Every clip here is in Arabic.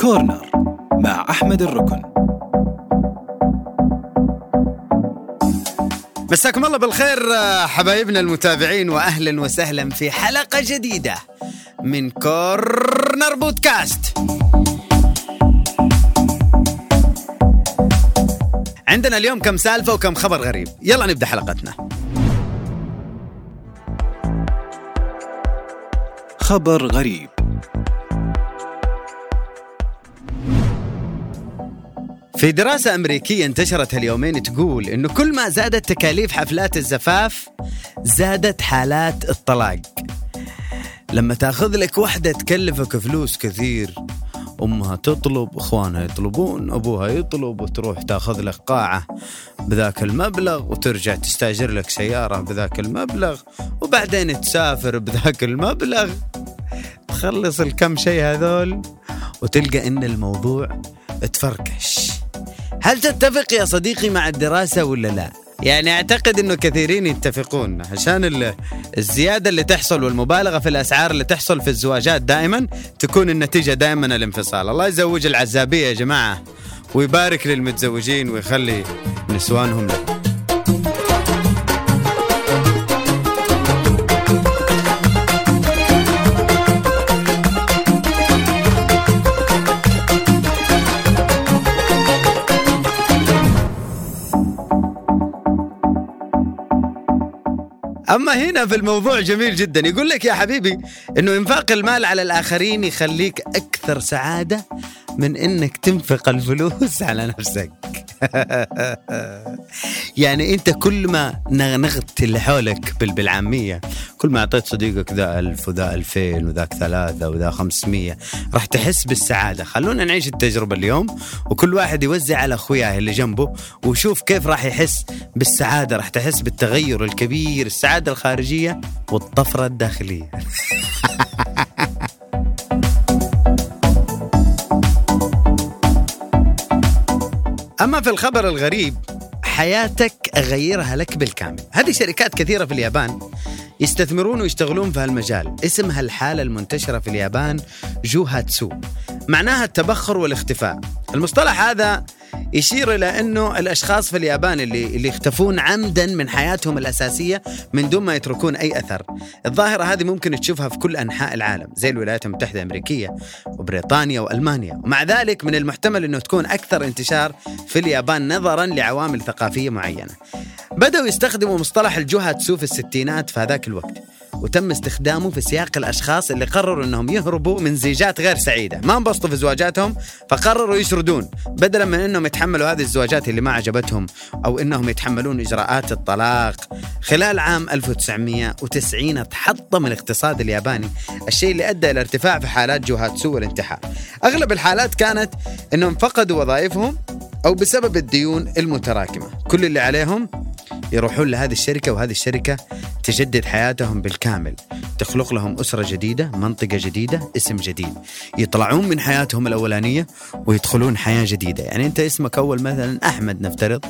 كورنر مع أحمد الركن. مساكم الله بالخير حبايبنا المتابعين واهلا وسهلا في حلقة جديدة من كورنر بودكاست. عندنا اليوم كم سالفة وكم خبر غريب. يلا نبدأ حلقتنا. خبر غريب. في دراسة أمريكية انتشرت اليومين تقول إنه كل ما زادت تكاليف حفلات الزفاف زادت حالات الطلاق. لما تأخذ لك واحدة تكلفك فلوس كثير أمها تطلب أخوانها يطلبون أبوها يطلب وتروح تأخذ لك قاعة بذاك المبلغ وترجع تستاجر لك سيارة بذاك المبلغ وبعدين تسافر بذاك المبلغ. تخلص الكم شيء هذول وتلقى إن الموضوع تفركش. هل تتفق يا صديقي مع الدراسة ولا لا؟ يعني أعتقد إنه كثيرين يتفقون عشان ال- الزيادة اللي تحصل والمبالغة في الأسعار اللي تحصل في الزواجات دائما تكون النتيجة دائما الانفصال، الله يزوج العزابية يا جماعة ويبارك للمتزوجين ويخلي نسوانهم له. أما هنا في الموضوع جميل جدا. يقول لك يا حبيبي إنه إنفاق المال على الآخرين يخليك أكثر سعادة من إنك تنفق الفلوس على نفسك. يعني انت كل ما نغنغت اللي حولك بال- بالعامية كل ما أعطيت صديقك ذا ألف وذا ألفين وذاك ثلاثة وذا خمسمية راح تحس بالسعادة. خلونا نعيش التجربة اليوم وكل واحد يوزع على أخوياه اللي جنبه وشوف كيف راح يحس بالسعادة راح تحس بالتغير الكبير السعادة الخارجية والطفرة الداخلية. أما في الخبر الغريب حياتك أغيرها لك بالكامل. هذه شركات كثيرة في اليابان يستثمرون ويشتغلون في هالمجال. اسمها الحالة المنتشرة في اليابان جوهاتسو. معناها التبخر والاختفاء. المصطلح هذا يشير إلى أنه الأشخاص في اليابان اللي, اللي يختفون عمدا من حياتهم الأساسية من دون ما يتركون أي أثر. الظاهرة هذه ممكن تشوفها في كل أنحاء العالم زي الولايات المتحدة الأمريكية وبريطانيا وألمانيا. ومع ذلك من المحتمل أنه تكون أكثر انتشار في اليابان نظرا لعوامل ثقافية معينة. بدأوا يستخدموا مصطلح الجوهاتسو في الستينات في هذاك الوقت. وتم استخدامه في سياق الأشخاص اللي قرروا إنهم يهربوا من زيجات غير سعيدة، ما انبسطوا في زواجاتهم فقرروا يشردون، بدلا من إنهم يتحملوا هذه الزواجات اللي ما عجبتهم أو إنهم يتحملون إجراءات الطلاق. خلال عام 1990 تحطم الاقتصاد الياباني، الشيء اللي أدى إلى ارتفاع في حالات جوهاتسو والانتحار. أغلب الحالات كانت إنهم فقدوا وظائفهم أو بسبب الديون المتراكمة، كل اللي عليهم يروحون لهذه الشركة وهذه الشركة تجدد حياتهم بالكامل. تخلق لهم أسرة جديدة منطقة جديدة اسم جديد. يطلعون من حياتهم الأولانية ويدخلون حياة جديدة. يعني أنت اسمك أول مثلا أحمد نفترض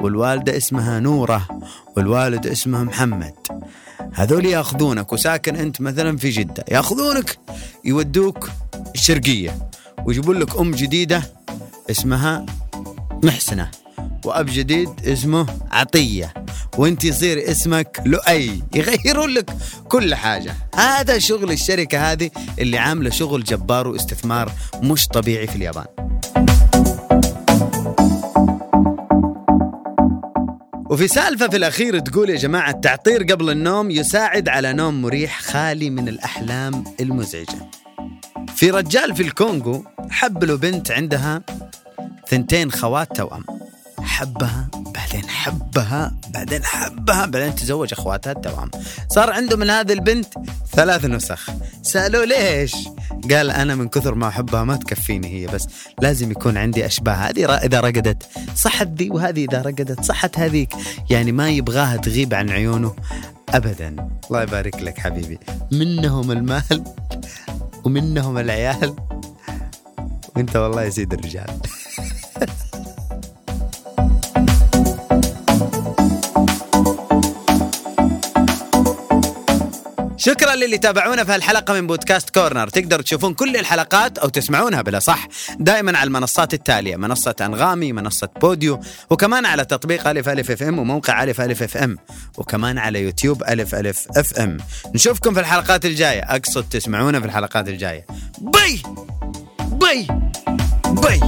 والوالدة اسمها نورة والوالد اسمه محمد. هذول يأخذونك وساكن أنت مثلا في جدة. يأخذونك يودوك الشرقية ويجيبون لك أم جديدة اسمها محسنة وأب جديد اسمه عطية. وانت يصير اسمك لؤي. يغيرون لك كل حاجة. هذا شغل الشركة هذه اللي عاملة شغل جبار واستثمار مش طبيعي في اليابان. وفي سالفة في الأخير تقول يا جماعة التعطير قبل النوم يساعد على نوم مريح خالي من الأحلام المزعجة. في رجال في الكونغو حب له بنت عندها ثنتين خوات توأم. حبها بعدين حبها بعدين حبها بعدين تزوج اخواتها التوأم صار عنده من هذه البنت ثلاث نسخ. سألوه ليش؟ قال أنا من كثر ما أحبها ما تكفيني هي بس لازم يكون عندي أشباه. هذه إذا رقدت صحت ذي وهذه إذا رقدت صحت هذيك. يعني ما يبغاها تغيب عن عيونه أبدا. الله يبارك لك حبيبي. منهم المال ومنهم العيال. وأنت والله يا سيد الرجال. شكرا للي تابعونا في هالحلقة من بودكاست كورنر. تقدروا تشوفون كل الحلقات أو تسمعونها بلا صح دائما على المنصات التالية منصة أنغامي منصة Podeo وكمان على تطبيق ألف ألف FM وموقع ألف ألف FM وكمان على يوتيوب ألف ألف FM. نشوفكم في الحلقات الجاية. أقصد تسمعونا في الحلقات الجاية. bye bye bye